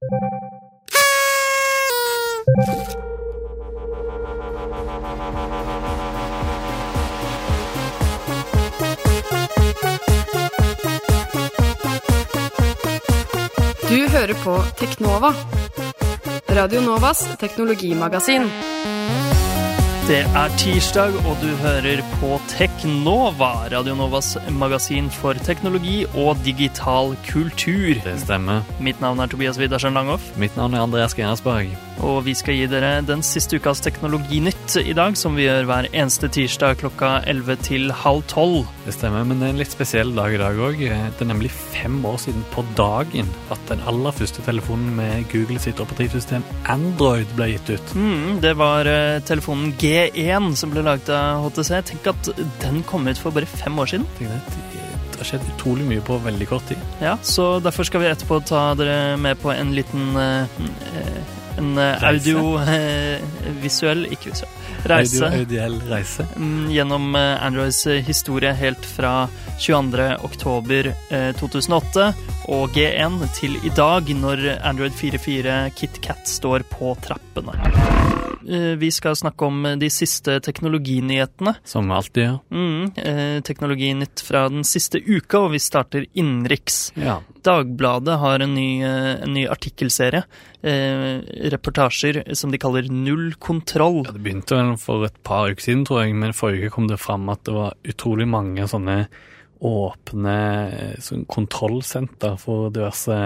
Du hører på Teknova. Radio Novas teknologimagasin. Det er tirsdag, og du hører på Teknova, Radio Novas magasin for teknologi og digital kultur. Det stemmer. Mitt navn er Tobias Widersen Langhoff, Mitt navn er Andreas Genersberg. Og vi skal gi dere den siste ukas Teknologinytt i dag, som vi gjør hver eneste tirsdag klokka 11 til halv 12. Det stemmer, men det er en litt spesiell dag i dag òg. Det er nemlig fem år siden på dagen at den aller første telefonen med Google sitt operativsystem Android ble gitt ut. Mm, det var eh, telefonen G1 som ble laget av HTC. Tenk at den kom ut for bare fem år siden. Tenk det, det har skjedd utrolig mye på veldig kort tid. Ja, så derfor skal vi etterpå ta dere med på en liten eh, eh, en eh, audiovisuell, ikke visuell, reise Audio- reise. mm, gjennom eh, Androids eh, historie helt fra 22. oktober eh, 2008 og G1 til i dag, når Android 4.4 KitKat står på trappene. Eh, Vi skal snakke om eh, de siste teknologinyhetene. Som alltid ja. Mm, eh, teknologinytt fra den siste uka, og vi starter innenriks. Ja. Dagbladet har en ny, en ny artikkelserie. Eh, reportasjer som de kaller Null kontroll. ja, Det begynte vel for et par uker siden, tror jeg, men forrige uke kom det fram at det var utrolig mange sånne åpne sånn kontrollsenter for diverse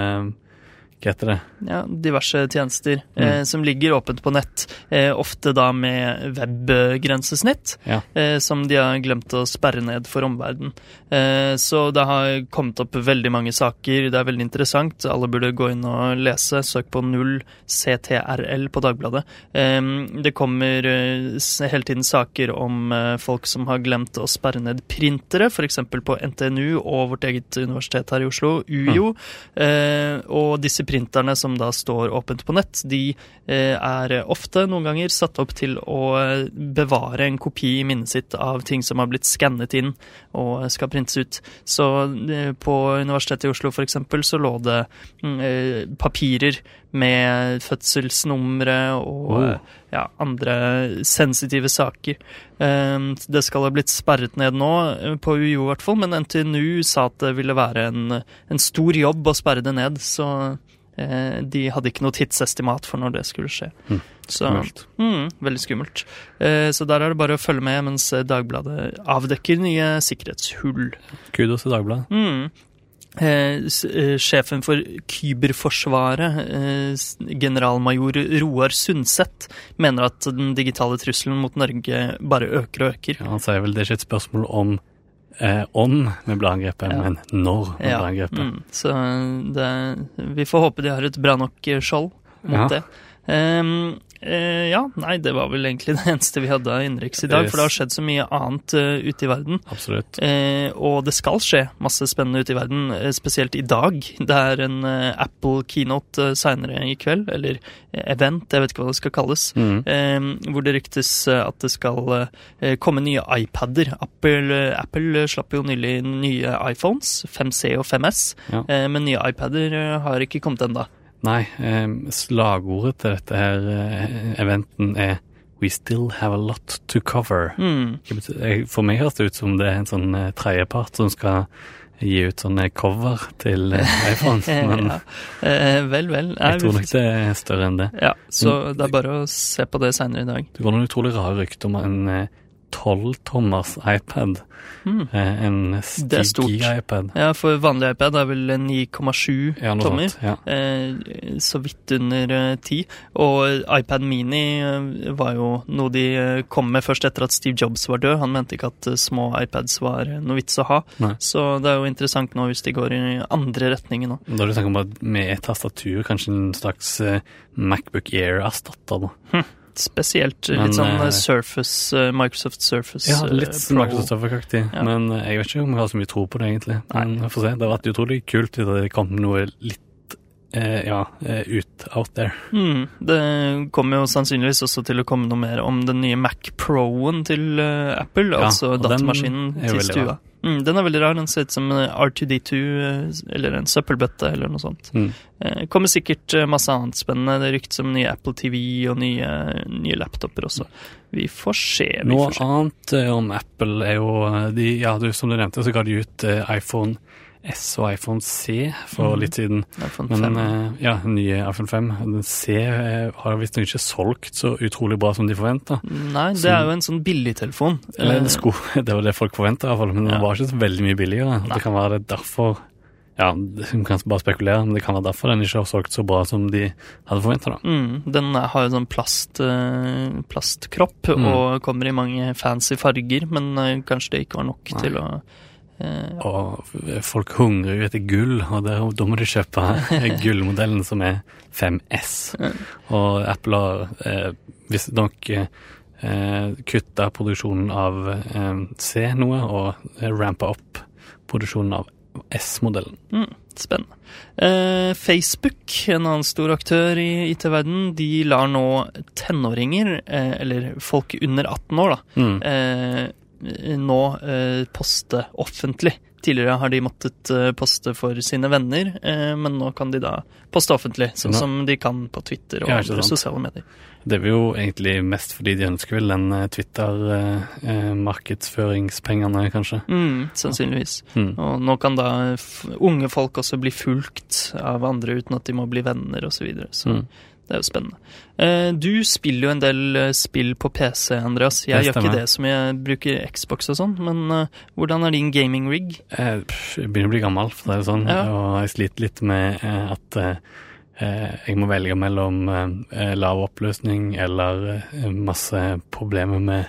Hva heter det? Ja, diverse tjenester eh, som ligger åpent på nett. Eh, ofte da med webgrensesnitt, Ja. eh, som de har glemt å sperre ned for omverdenen. Eh, så det har kommet opp veldig mange saker. Det er veldig interessant. Alle burde gå inn og lese. Søk på 0CTRL på Dagbladet. Eh, det kommer eh, hele tiden saker om folk som har glemt å sperre ned printere, f.eks. på NTNU og vårt eget universitet her i Oslo, UiO. Eh, og disse printerne som da står åpent på nett, de eh, er ofte, noen ganger, satt opp til å bevare en kopi i minnet sitt av ting som har blitt skannet inn og skal printes ut. Så eh, på Universitetet i Oslo eksempel så lå det mm, eh, papirer med fødselsnumre og Oh. ja, andre sensitive saker. Det skal ha blitt sperret ned nå, på UiO i hvert fall, men NTNU sa at det ville være en, en stor jobb å sperre det ned, så de hadde ikke noe tidsestimat for når det skulle skje. Så, skummelt. Mm, veldig skummelt. Eh, så der er det bare å følge med mens Dagbladet avdekker nye sikkerhetshull. Kudos til Dagbladet. Mm. Eh, eh, sjefen for Kyberforsvaret, eh, generalmajor Roar Sundset, mener at den digitale trusselen mot Norge bare øker og øker. Ja, han sier vel det er ikke et spørsmål om eh, om vi blir angrepet, Ja. men når vi Ja, blir angrepet. Mm, så det, vi får håpe de har et bra nok eh, skjold mot Ja. det. Ehm, eh, ja, nei, det var vel egentlig det eneste vi hadde av innenriks i dag, for det har skjedd så mye annet uh, ute i verden. Absolutt. Eh, og det skal skje masse spennende ute i verden, eh, spesielt i dag. Det er en uh, Apple keynote uh, seinere i kveld, eller event, jeg vet ikke hva det skal kalles. Mm. Eh, hvor det ryktes at det skal komme nye iPader. Apple, Apple slapp jo nylig nye iPhones, 5C og 5S, Ja. eh, men nye iPader har ikke kommet ennå. Nei, slagordet til dette her eh, eventen er We still have a lot to cover. Mm. For meg høres det ut som det er en sånn eh, tredjepart som skal gi ut sånne cover til eh, iPhone, men ja. eh, vel, vel. Jeg, jeg tror nok det er større enn det. Ja, så det er bare å se på det seinere i dag. Det går noen utrolig rare rykter om en eh, 12-tommers iPad. Mm. Eh, En stort. gig-iPad. Ja, for vanlig iPad er vel 9,7 Ja, tommer. Sant, Ja. Eh, så vidt under eh, 10. Og iPad Mini eh, var jo noe de eh, kom med først etter at Steve Jobs var død. Han mente ikke at eh, små iPads var eh, noe vits å ha. Nei. Så det er jo interessant nå hvis de går i andre retninger nå. Da er det snakk om at med et tastatur, kanskje en slags eh, Macbook Air-erstatter. da. Spesielt eh, Men, litt sånn eh, eh, Surface, Microsoft Surface Ja, litt Pro. Microsoft Surface-aktig. Ja. Men jeg vet ikke om jeg har så mye tro på det, egentlig. Men jeg får se. Det har vært utrolig kult hvis det kom noe litt eh, ja, eh, ut out there. Mm, det kommer jo sannsynligvis også til å komme noe mer om den nye Mac Pro-en til uh, Apple, Ja, altså datamaskinen til stua. Mm, den er veldig rar. Den ser ut som en R2D2 eh, eller en søppelbøtte eller noe sånt. Mm. Eh, kommer sikkert masse annet spennende. Det ryktes om nye Apple TV og nye, nye laptoper også. Vi får se. Vi Noe får se. annet om Apple er jo de, ja, du, Som du nevnte, så ga de ut iPhone S og iPhone C for mm. litt siden. iPhone Men 5. eh, ja, nye iPhone 5. Den C eh, har visstnok ikke solgt så utrolig bra som de forventa. Nei, det så, er jo en sånn billigtelefon. Eller Eh, det, skulle, det var det folk forventa, men Ja. den var ikke så veldig mye billigere. Nei. Det kan være det derfor Ja, vi kan bare spekulere, men det kan være derfor den ikke har solgt så bra som de hadde forventa. Mm, den har jo sånn plast, eh, plastkropp Mm. og kommer i mange fancy farger, men eh, kanskje det ikke var nok Nei. til å eh, ja. Og folk hungrer jo etter gull, og det, da må de kjøpe gullmodellen som er 5S. Og Apple har eh, visstnok eh, kutta produksjonen av eh, C noe, og rampa opp produksjonen av S-modellen. Mm, spennende. Eh, Facebook, en annen stor aktør i IT-verdenen, de lar nå tenåringer, eh, eller folk under 18 år, da, Mm. Eh, nå eh, poste offentlig. Tidligere har de måttet eh, poste for sine venner, men nå kan de da poste offentlig, sånn som de kan på Twitter og Ja, andre sosiale medier. Det er jo egentlig mest fordi de ønsker vel den Twitter-markedsføringspengene, kanskje. Mm, sannsynligvis. Mm. Og nå kan da unge folk også bli fulgt av andre uten at de må bli venner osv. Så, videre. så Mm. Det er jo spennende. Eh, du spiller jo en del eh, spill på PC, Andreas. Jeg gjør ikke det som jeg bruker Xbox og sånn, men eh, hvordan er din gaming-rig? Eh, Jeg begynner å bli gammel, for å si det sånn, Ja. og jeg sliter litt med at jeg må velge mellom lav oppløsning eller masse problemer med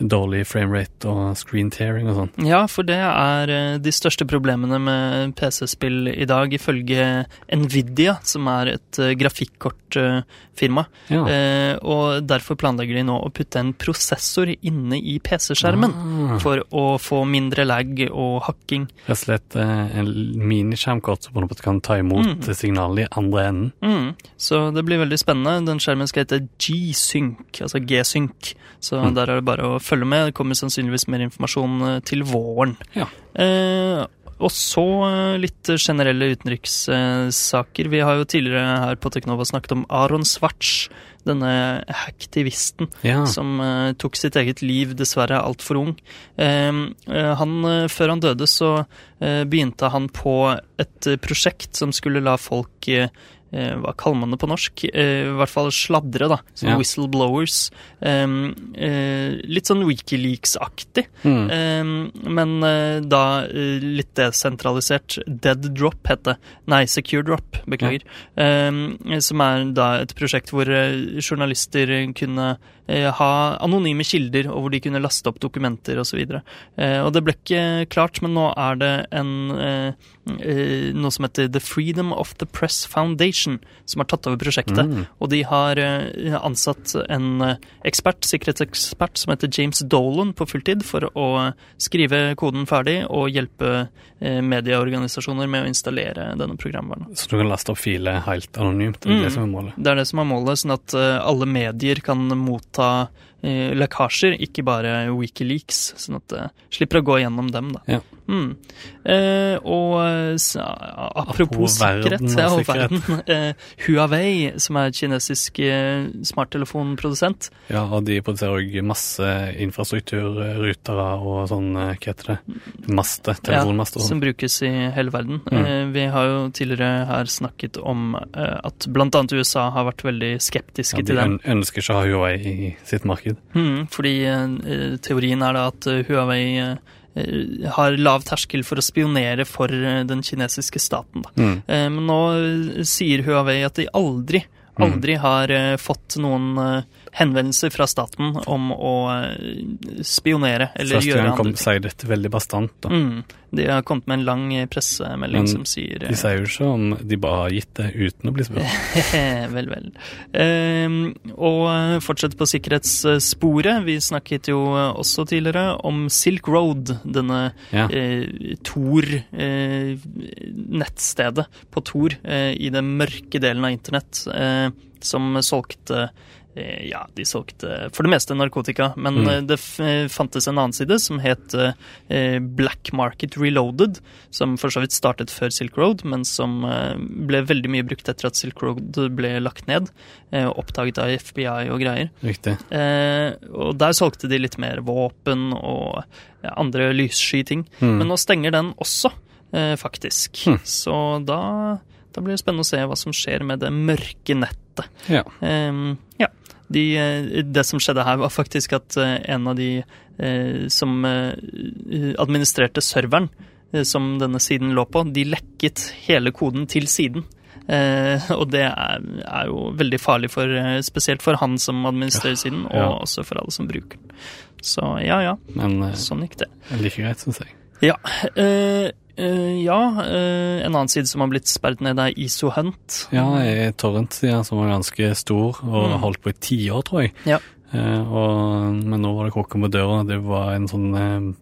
dårlig framerate og screen tearing og sånn. Ja, for det er eh, de største problemene med PC-spill i dag, ifølge Nvidia, som er et uh, grafikkortfirma. Ja. Eh, og derfor planlegger de nå å putte en prosessor inne i PC-skjermen. Ah, For å få mindre lag og hakking. Rett og slett eh, en miniskjermkort som på en måte kan ta imot Mm. signalet i andre enden. Mm. Så det blir veldig spennende. Den skjermen skal hete G-Sync, altså G-Sync. Så Mm. der er det bare å følge med. Det kommer sannsynligvis mer informasjon eh, til våren. Ja. Eh, og så eh, litt generelle utenrikssaker. Vi har jo tidligere her på Teknova snakket om Aron Svarts, denne hacktivisten Ja. som tok sitt eget liv, dessverre altfor ung. Eh, eh, han, før han døde, så begynte han på et prosjekt som skulle la folk hva kaller man det på norsk? Eh, I hvert fall sladre, da. Som Ja. whistleblowers. Eh, eh, litt sånn Wikileaks-aktig. Mm. Eh, men eh, da eh, litt desentralisert. Dead Drop het det. Nei, Secure Drop, beklager. Eh, som er da et prosjekt hvor eh, journalister kunne eh, ha anonyme kilder, og hvor de kunne laste opp dokumenter osv. Eh, og det ble ikke klart, men nå er det en eh, eh, noe som heter The Freedom of the Press Foundation, som har tatt over prosjektet. Mm. Og de har eh, ansatt en eh, ekspert, sikkerhetsekspert som heter James Dolan på fulltid, for å skrive koden ferdig og hjelpe eh, medieorganisasjoner med å installere denne programvaren. Så du kan laste opp filer helt anonymt. Det er Mm. det som er målet. Det er det som er målet, sånn at alle medier kan motta lekkasjer, ikke bare Wikileaks, sånn at det slipper å gå gjennom dem, da. Ja. Mm. Eh, og så, s- apropos sikkerhet, verden og ja, og sikkerhet. verden eh, Huawei, som er kinesisk eh, smarttelefonprodusent, Ja, og de produserer òg masse infrastruktur, ruter og sånn, eh, hva heter det, maste, telefonmaster Ja, som brukes i hele verden. Mm. Eh, vi har jo tidligere her snakket om eh, at annet USA har vært veldig skeptiske Ja, til dem. De ønsker ikke å ha Huawei i sitt marked. Mm, fordi eh, teorien er da at eh, Huawei eh, har lav terskel for å spionere for den kinesiske staten. Mm. Men nå sier Huawei at de aldri aldri har eh, fått noen henvendelser fra staten om å eh, spionere eller Første gjøre gang andre kom, ting. sier dette veldig bastant. da. Mm. De har kommet med en lang eh, pressemelding Men som sier De eh, sier jo ikke om de bare har gitt det uten å bli spurt. vel, vel. Um, og eh, fortsett på sikkerhetssporet. Vi snakket jo eh, også tidligere om Silk Road, denne Ja. eh, Tor-nettstedet på Tor eh, i den mørke delen av internett, eh, som solgte eh, ja, de solgte for det meste narkotika, men Mm. eh, det f fantes en annen side som het eh, Black Market Reloaded, som for så vidt startet før Silk Road, men som eh, ble veldig mye brukt etter at Silk Road ble lagt ned, eh, oppdaget av FBI og greier. Riktig. Eh, og der solgte de litt mer våpen og andre lyssky ting. Mm. Men nå stenger den også, eh, faktisk. Mm. Så da, da blir det spennende å se hva som skjer med det mørke nettet. Ja. Ehm, ja. De, eh, det som skjedde her, var faktisk at eh, en av de eh, som administrerte serveren som denne siden lå på, de lekket hele koden til siden. Eh, og det er, er jo veldig farlig, for, spesielt for han som administrerer siden, og ja. også for alle som bruker den. Så ja, ja, Men sånn gikk det. like greit, syns jeg. Ja. eh, eh, ja, Uh, en annen side som har blitt sperret ned, er ISO Hunt. Ja, ei torrent-side som var ganske stor og Mm. holdt på i tiår, tror jeg. Ja. Uh, og, men nå var det kokken på døra. Det var en sånn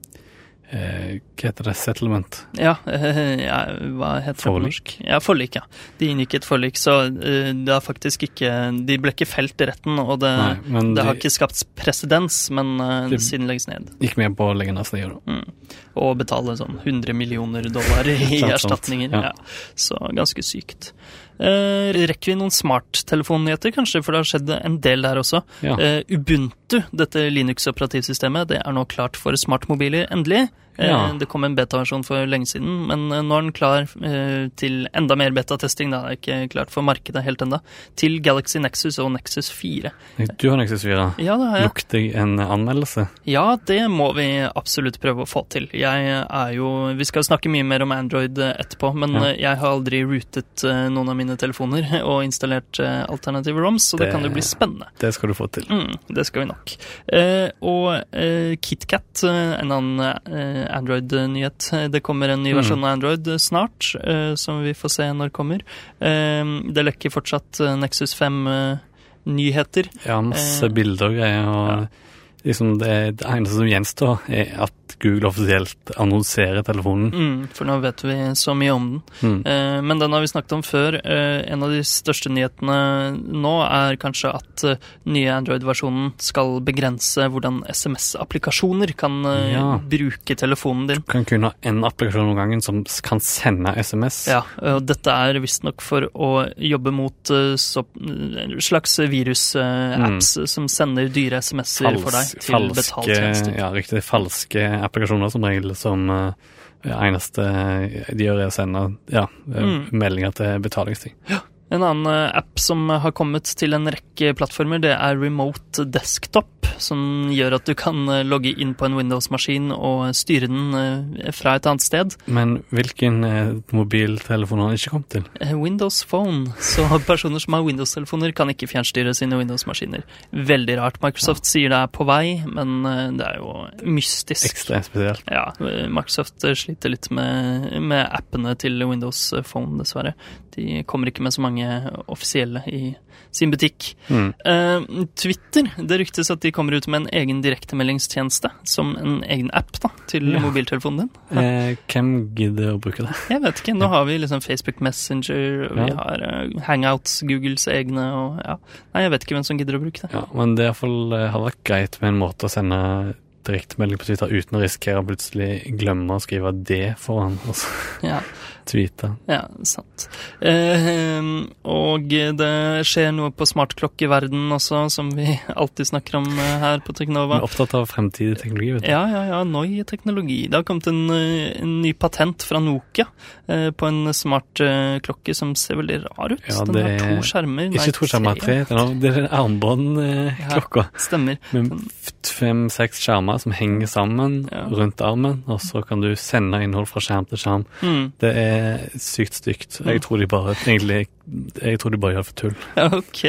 eh, eh, Hva heter det? Settlement. Ja, eh, ja, hva heter det på Forlik? norsk? Ja, forlik, ja. De inngikk et forlik, så eh, det har faktisk ikke De ble ikke felt i retten, og det, Nei, det de, har ikke skapt presedens, men de, siden legges ned. gikk med på å legge ned stedet, da. Mm. Og betale sånn 100 millioner dollar i erstatninger. Ja. Ja. Så ganske sykt. Eh, rekker vi noen smarttelefonnyheter, kanskje, for det har skjedd en del der også. Ja. Eh, Ubuntu, dette Linux-operativsystemet, det er nå klart for smartmobiler, endelig. Eh, Ja. Det kom en beta-versjon for lenge siden, men eh, nå er den klar eh, til enda mer betatesting. Det er ikke klart for markedet helt enda. Til Galaxy Nexus og Nexus 4. Du har Nexus 4. Ja, det har jeg. Lukter en anmeldelse? Ja, det må vi absolutt prøve å få til. Jeg er jo Vi skal snakke mye mer om Android etterpå, men Ja. jeg har aldri rootet noen av mine telefoner og installert alternative ROMs, så det, Det- kan jo bli spennende. Det skal du få til. Mm, det skal vi nok. Og KitKat, en annen Android-nyhet. Det kommer en ny Mm. versjon av Android snart, eh, som vi får se når kommer. Eh, det lekker fortsatt eh, Nexus 5-nyheter. Ja, masse bilder og greier. Og liksom det, det eneste som gjenstår, er at Google offisielt annonserer telefonen. Mm, for nå vet vi så mye om den. Mm. Eh, men den har vi snakket om før. Eh, en av de største nyhetene nå er kanskje at eh, nye Android-versjonen skal begrense hvordan SMS-applikasjoner kan eh, Ja. bruke telefonen din. Du kan kun ha én applikasjon om gangen som kan sende SMS. Ja, og dette er visstnok for å jobbe mot eh, så, slags virus-apps som sender dyre SMS-er for deg til Mm. falske, betaltjenester. ja, riktig, falske applikasjoner som regel, som eh, eneste de gjør, er å sende ja, eh, Mm. meldinger til betalingsting. En annen eh, app som har kommet til en rekke plattformer, det er Remote Desktop, som gjør at du kan eh, logge inn på en Windows-maskin og styre den eh, fra et annet sted. Men hvilken mobiltelefon har han ikke kommet til? Windows Phone. Så personer som har Windows-telefoner, kan ikke fjernstyre sine Windows-maskiner. Veldig rart. Microsoft sier det er på vei, men det er jo mystisk. Ekstremt spesielt. Ja, Microsoft sliter litt med, med appene til Windows Phone, dessverre. De kommer ikke med så mange offisielle i sin butikk. Mm. Uh, Twitter, det ryktes at de kommer ut med en egen direktemeldingstjeneste, som en egen app da, til Ja. mobiltelefonen din. Eh, hvem gidder å bruke det? Jeg vet ikke, nå har vi liksom Facebook Messenger, og vi Ja. har uh, Hangouts, Googles egne, og ja. Nei, jeg vet ikke hvem som gidder å bruke det. Ja, men det iallfall eh, vært greit med en måte å sende direktemelding på Twitter uten å risikere å plutselig glemme å skrive det foran, Altså. Ja. tweete. Ja, sant. Eh, og det skjer noe på smartklokkeverden også, som vi alltid snakker om eh, her på Teknova. Vi er opptatt av fremtidig teknologi, vet du. Ja, ja, ja, Noi-teknologi. Det har kommet en, eh, en ny patent fra Nokia eh, på en smartklokke som ser veldig rar ut. Ja, Den har to skjermer. Ikke to skjermer, tre. Det er armbåndklokka. Ja, armbåndklokka Stemmer. med fem-seks skjermer som henger sammen Ja. rundt armen, og så kan du sende innhold fra skjerm til skjerm. Mm. Det er sykt stygt. Jeg tror de bare egentlig Jeg tror de bare gjør for tull. Ok.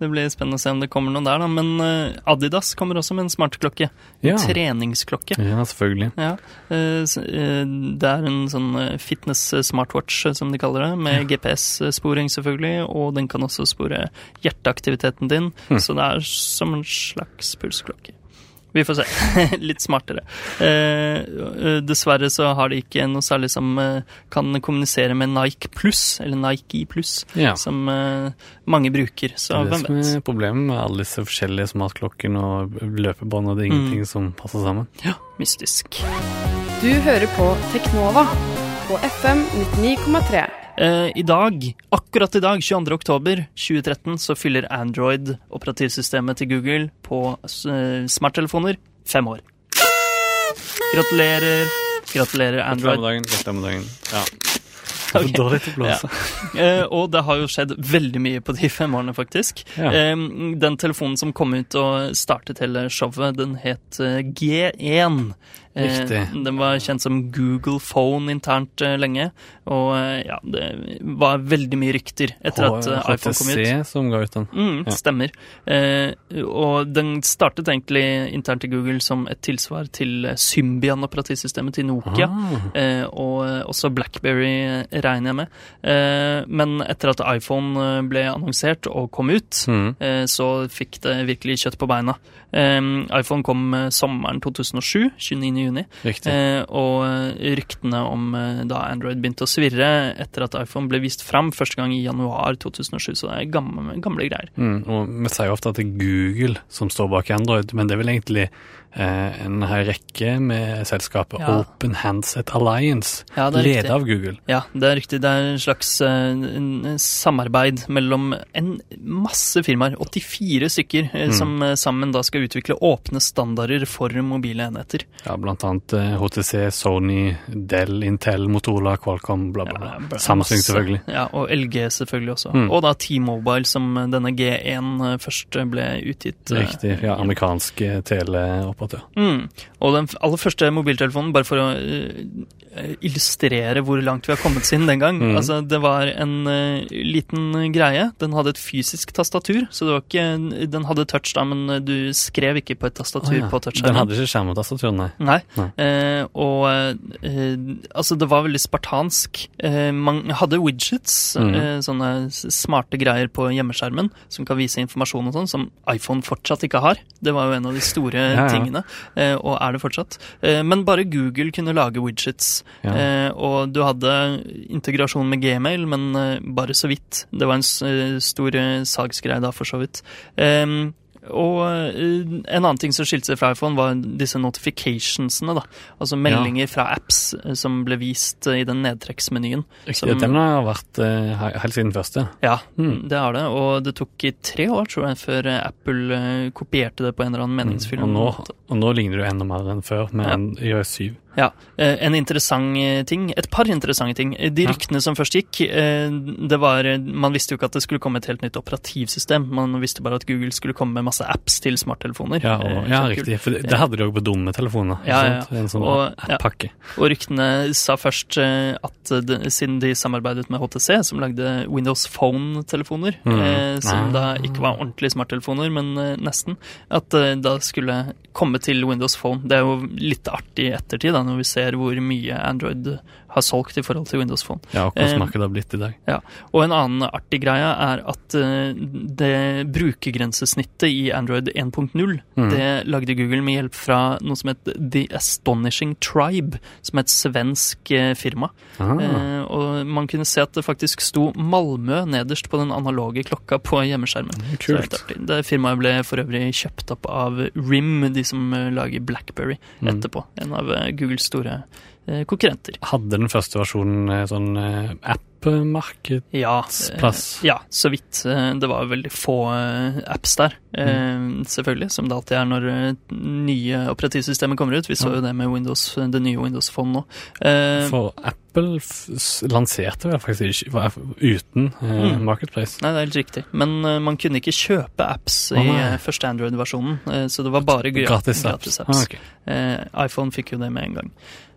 Det blir spennende å se om det kommer noe der, da. Men eh, Adidas kommer også med en smartklokke. En Ja. treningsklokke. Ja, selvfølgelig. Ja, eh, eh, Det er en sånn fitness-smartwatch, som de kaller det, med GPS-sporing selvfølgelig, og den kan også spore hjerteaktiviteten din, mm. så det er som en slags pulsklokke. Vi får se. Litt smartere. Eh, eh, dessverre så har de ikke noe særlig som eh, kan kommunisere med Nike Pluss, eller Nike Pluss, Ja. som eh, mange bruker, så det er det som er problemet med alle disse forskjellige smartklokkene og løpebånd, og det er Mm. ingenting som passer sammen. Ja, mystisk. Du hører på Teknova på FM 99,3. Eh, I dag, akkurat i dag, 22. oktober 2013, så fyller Android, operativsystemet til Google, på eh, smarttelefoner fem år. Gratulerer. Gratulerer, Android. Gratulerer med dagen. Ja. Okay. For dårlig til å blåse. Eh, og det har jo skjedd veldig mye på de fem årene, faktisk. Ja. Eh, den telefonen som kom ut og startet hele showet, den het eh, G1. Eh, Riktig. Den var kjent som Google Phone internt eh, lenge, og eh, ja, det var veldig mye rykter etter at eh, iPhone kom ut. HTC som ga ut den. Mm, Ja. Stemmer. Eh, og den startet egentlig internt i Google som et tilsvar til eh, Symbian-operativsystemet til Nokia. Ah. Eh, og eh, også Blackberry eh, regner jeg med. Eh, men etter at iPhone eh, ble annonsert og kom ut, Mm. eh, så fikk det virkelig kjøtt på beina. Eh, iPhone kom eh, sommeren 2007, 29. juni, eh, og eh, ryktene om eh, da Android begynte å svirre etter at iPhone ble vist fram første gang i januar 2007, så det er gamle, gamle greier. Mm, og vi sier jo ofte at det er Google som står bak Android, men det er vel egentlig eh, en hel rekke med selskapet Ja. Open Handset Alliance, Ja, ledet av Google. Ja, det er riktig. Det er en slags eh, en samarbeid mellom en masse firmaer, 84 stykker, eh, Mm. som eh, sammen da skal utvikle åpne standarder for mobile enheter. Ja, blant annet eh, HTC, Sony, Dell, Intel, Motorola, Qualcomm, bla, bla, bla. Ja, Samsung, selvfølgelig. Ja, og LG selvfølgelig også. Mm. Og da T-Mobile, som eh, denne G1 eh, først ble utgitt. eh, Riktig. Ja, amerikansk eh, teleoperatør. Mm. Og den aller første mobiltelefonen, bare for å eh, illustrere hvor langt vi har kommet siden den gang. Mm. Altså, det var en eh, liten greie. Den hadde et fysisk tastatur, så det var ikke Den hadde touch, da, men eh, du skrev ikke på et tastatur oh, ja. på Den hadde ikke skjermetastatur, nei. Nei. Nei. Eh, og eh, altså, det var veldig spartansk. Eh, man hadde widgets, mm. sånne smarte greier på hjemmeskjermen som kan vise informasjon og sånn, som iPhone fortsatt ikke har. Det var jo en av de store Ja, ja. tingene, og er det fortsatt. Eh, men bare Google kunne lage widgets. Ja. Eh, og du hadde integrasjon med Gmail, men eh, bare så vidt. Det var en stor saksgreie da, for så vidt. Og en annen ting som skilte seg fra iPhone, var disse notificationsene. da. Altså meldinger fra apps som ble vist i den nedtrekksmenyen. Den har vært helt siden første. Ja, Mm. det har det. Og det tok i tre år, tror jeg, før Apple kopierte det på en eller annen meningsfull Mm. Måte. Og nå ligner du enda mer enn før, med Ja. en iOS 7. Ja, eh, En interessant eh, ting, et par interessante ting. De De Ja. ryktene som først gikk, eh, det var eh, Man visste jo ikke at det skulle komme et helt nytt operativsystem. Man visste bare at Google skulle komme med masse apps til smarttelefoner. Ja, og, Eh, ja riktig. For det, hadde de òg på dumme telefoner. Ja, ja, ja. En sånn Og- app-pakke. Og ryktene sa først eh, at eh, det, siden de samarbeidet med HTC, som lagde Windows Phone-telefoner, Mm. eh, som Ah. da ikke var ordentlige smarttelefoner, men eh, nesten, at eh, da skulle komme til Windows Phone. Det er jo litt artig i ettertid, da, når vi ser hvor mye Android har solgt i forhold til Windows Phone. Ja, og hvordan Eh, markedet har blitt i dag. Ja, Og en annen artig greie er at eh, det brukergrensesnittet i Android 1.0, Mm. det lagde Google med hjelp fra noe som het The Astonishing Tribe, som er et svensk eh, firma. Ah, Eh, og man kunne se at det faktisk sto Malmö nederst på den analoge klokka på hjemmeskjermen. Er kult. Det firmaet ble for øvrig kjøpt opp av RIM, de som lager Blackberry, Mm. etterpå. En av Googles store konkurrenter. Hadde den første versjonen eh, sånn eh, app-marked? Ja, eh, ja, så vidt. Eh, Det var veldig få eh, apps der, eh, Mm. selvfølgelig, som det alltid er når eh, nye operativsystemer kommer ut. Vi så Ja. jo det med Windows, det nye Windows Phone nå. Eh, For Apple lanserte vel faktisk ikke uten eh, Mm. Marketplace. Nei, det er helt riktig. Men eh, man kunne ikke kjøpe apps oh, i eh, første Android-versjonen, eh, så det var bare gratis, Gratis apps. Ah, apps. ok. Eh, iPhone fikk jo det med en gang.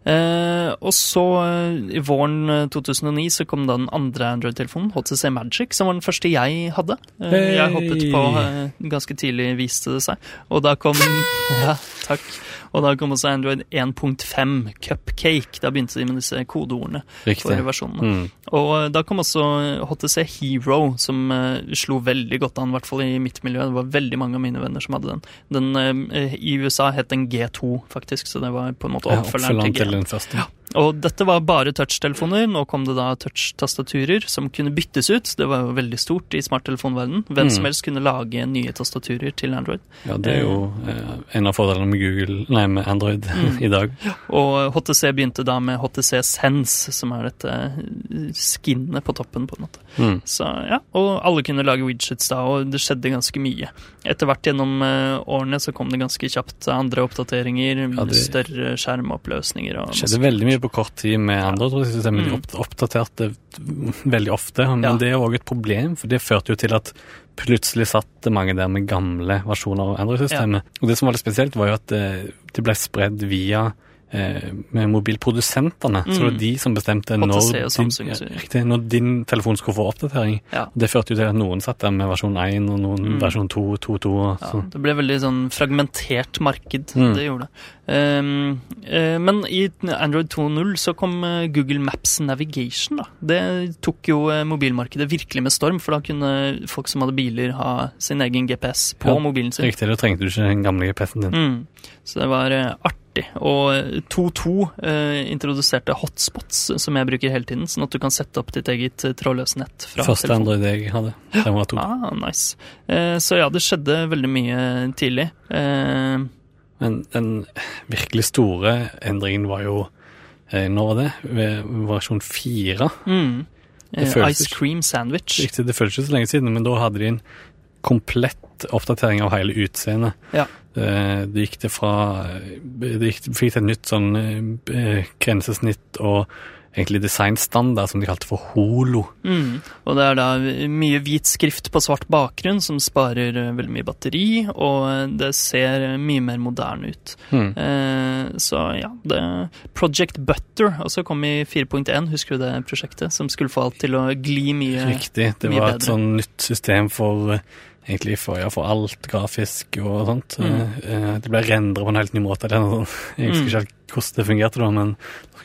Eh, og så, eh, i våren eh, 2009, så kom da den andre Android-telefonen, HTC Magic, som var den første jeg hadde. Hey. Jeg hoppet på eh, ganske tidlig, viste det seg. Og da kom Ja, takk. Og da kom også Android 1.5, Cupcake. Da begynte de med disse kodeordene for Riktig. versjonene. Mm. Og eh, da kom også HTC Hero, som uh, slo veldig godt an, i hvert fall i mitt miljø. Det var veldig mange av mine venner som hadde den. den uh, I USA het den G2, faktisk, så det var på en måte Ja, oppfølgeren Oppfølgeren til til G. den første. Og dette var bare touchtelefoner. Nå kom det da touch-tastaturer som kunne byttes ut. Det var jo veldig stort i smarttelefonverdenen. Hvem Mm. som helst kunne lage nye tastaturer til Android. Ja, det er jo eh, en av fordelene med Google, nei, med Android Mm. i dag. Og HTC begynte da med HTC Sense, som er dette eh, skinnet på toppen, på en måte. Mm. Så ja, Og alle kunne lage widgets da, og det skjedde ganske mye. Etter hvert gjennom eh, årene så kom det ganske kjapt andre oppdateringer, Ja, det- større skjermoppløsninger og Det skjedde veldig mye på kort tid med Android-systemet. De Mm. opp- oppdaterte veldig ofte, men Ja. det er òg et problem, for det førte jo til at plutselig satt det mange der med gamle versjoner av Android-systemet. Og det som var litt spesielt, var jo at eh, det ble spredd via med mobilprodusentene. Så det var Mm. de som bestemte når din, riktig, når din telefon skulle få oppdatering. Ja. Det førte jo til at noen satt der med versjon 1 og noen Mm. versjon 2, 2, 2 og Ja, det ble veldig sånn fragmentert marked. Mm. Det gjorde det. Um, uh, men i Android 2.0 så kom eh, Google Maps Navigation. da. Det tok jo eh, mobilmarkedet virkelig med storm, for da kunne folk som hadde biler, ha sin egen GPS på Ja, mobilen sin. Riktig, da trengte du ikke den gamle GPS-en din. Mm. Så det var eh, artig. Og 2.2 eh, introduserte hotspots, som jeg bruker hele tiden, sånn at du kan sette opp ditt eget eh, trådløse nett fra Første. Android jeg hadde. Den var 2. Ah, nice. Eh, så ja, det skjedde veldig mye tidlig. Eh, Men den virkelig store endringen var jo eh, Når var det? Ved versjon fire. mm. Eh, Ice cream sandwich. Riktig, det føles ikke så lenge siden, men da hadde de en komplett oppdatering av hele utseendet. Ja. Det, det gikk det fra Det gikk, fikk et nytt sånn eh, grensesnitt og egentlig designstandard som de kalte for holo. Mm. Og det er da mye hvit skrift på svart bakgrunn som sparer eh, veldig mye batteri, og eh, det ser eh, mye mer moderne ut. Mm. Eh, så ja, det Project Butter også kom i 4.1, husker du det prosjektet? Som skulle få alt til å gli mye Riktig. Det mye var et sånn nytt system for eh, egentlig for, ja, for alt grafisk og sånt. Mm. Eh, Det ble rendret på en helt ny måte. Jeg husker ikke helt hvordan det fungerte da, men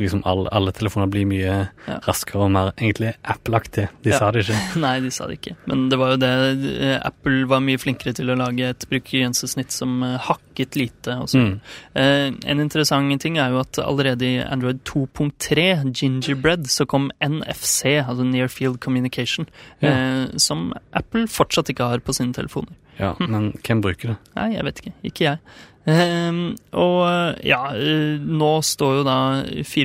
liksom alle, alle telefoner blir mye Ja. raskere og mer egentlig Apple-aktige. De Ja. sa det ikke. Nei, de sa det ikke. Men det var jo det eh, Apple var mye flinkere til å lage et brukergrensesnitt som eh, hakket lite. Og. Mm. Eh, en interessant ting er jo at allerede i Android 2.3, Gingerbread, så kom NFC, altså Near Field Communication, Ja. eh, som Apple fortsatt ikke har på sine telefoner. Ja, men hvem bruker det? Nei, jeg vet ikke. Ikke jeg. Um, og ja, nå står jo da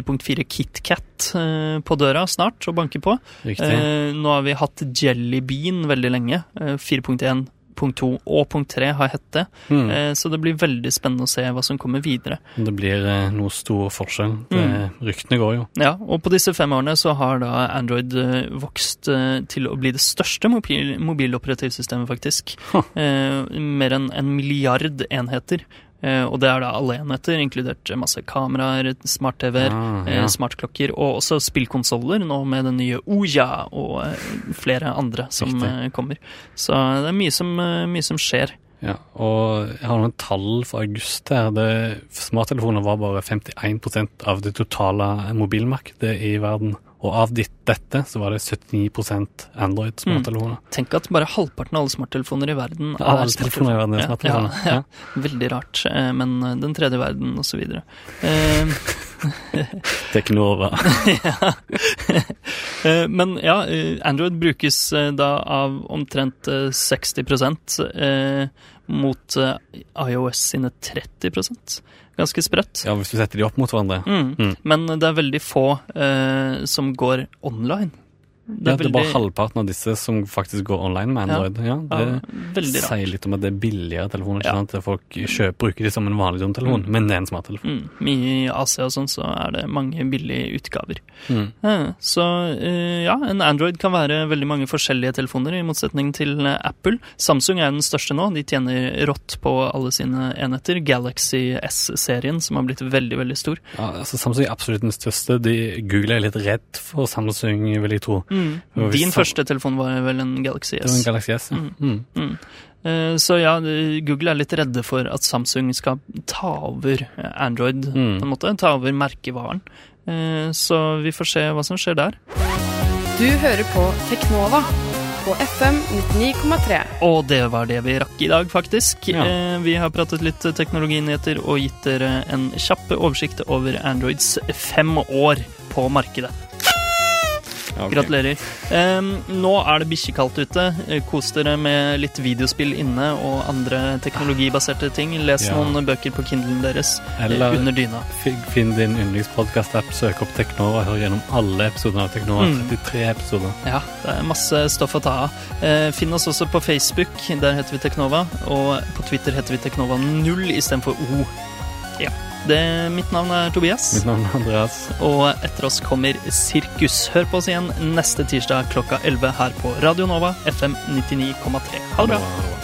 4.4 KitKat eh, på døra snart og banker på. Riktig. Eh, nå har vi hatt Jelly Bean veldig lenge. Eh, 4.1, punkt 2 og punkt 3 har hett det. Mm. Eh, så det blir veldig spennende å se hva som kommer videre. Det blir eh, noe stor forskjell. Det, Mm. Ryktene går jo. Ja, og på disse fem årene så har da Android eh, vokst eh, til å bli det største mobil mobiloperativsystemet, faktisk. Huh. Eh, mer enn en milliard enheter. Eh, og det er da alle enheter, inkludert masse kameraer, smart-TV-er, Ah, eh, ja. smartklokker og også spillkonsoller, nå med den nye Oja og eh, flere andre som Riktig. eh, kommer. Så det er mye som, eh, mye som skjer. Ja, og jeg har noen tall for august her. Det, smarttelefoner var bare 51% av det totale mobilmarkedet i verden. Og av ditt, dette så var det 79% Android-smarttelefoner. Tenk at bare halvparten av alle smarttelefoner i verden Ja, er alle telefoner i verden er smarttelefoner. Ja, ja. Veldig rart. eh, Men eh, den tredje verden, og så videre. Eh, Teknova. ja. Eh, Men ja, Android brukes da av omtrent eh, 60 eh, mot iOS sine 30 Ganske sprøtt. Ja, hvis du setter de opp mot hverandre. Mm. Mm. Men det er veldig få eh, som går online. Det ja, er det er bare halvparten av disse som faktisk går online med Android. Ja, ja, det sier litt om at det er billigere telefoner. Ja. Ikke sant? Folk kjøper, bruker de som en vanlig telefon, Mm. men det er en smarttelefon. Mm, I Asia og sånn så er det mange billige utgaver. Mm. Så eh, ja, en Android kan være veldig mange forskjellige telefoner, i motsetning til eh, Apple. Samsung er den største nå, de tjener rått på alle sine enheter. Galaxy S-serien, som har blitt veldig, veldig stor. Ja, altså Samsung er absolutt den største. De, Google er litt redd for Samsung, vil jeg tro. Mm. Hvis Din første telefon var vel en Galaxy Det var en S. Galaxy S. ja. Mm. Mm. Mm. Eh, Så ja, Google er litt redde for at Samsung skal ta over eh, Android, Mm. på en måte. Ta over merkevaren. Eh, Så vi får se hva som skjer der. Du hører på Teknova på FM 99,3. Og det var det vi rakk i dag, faktisk. Ja. Eh, Vi har pratet litt teknologinyheter og gitt dere en kjapp oversikt over Androids fem år på markedet. Ja, ok. Gratulerer. Um, nå er det bikkjekaldt ute. Kos dere med litt videospill inne og andre teknologibaserte ting. Les Ja. noen bøker på Kindlen deres eh, Eller under dyna. fi- finn din yndlingspodkast-app, søk opp Teknova, hør gjennom alle episodene av Teknova. Mm. 33 episoder. Ja, det er masse stoff å ta av. Uh, Finn oss også på Facebook, der heter vi Teknova. Og på Twitter heter vi Teknova0 istedenfor O. Ja. Det, mitt navn er Tobias. Mitt navn er Andreas. Og etter oss kommer Sirkus. Hør på oss igjen neste tirsdag klokka 11 her på Radio Nova FM 99,3. Ha det bra. bra.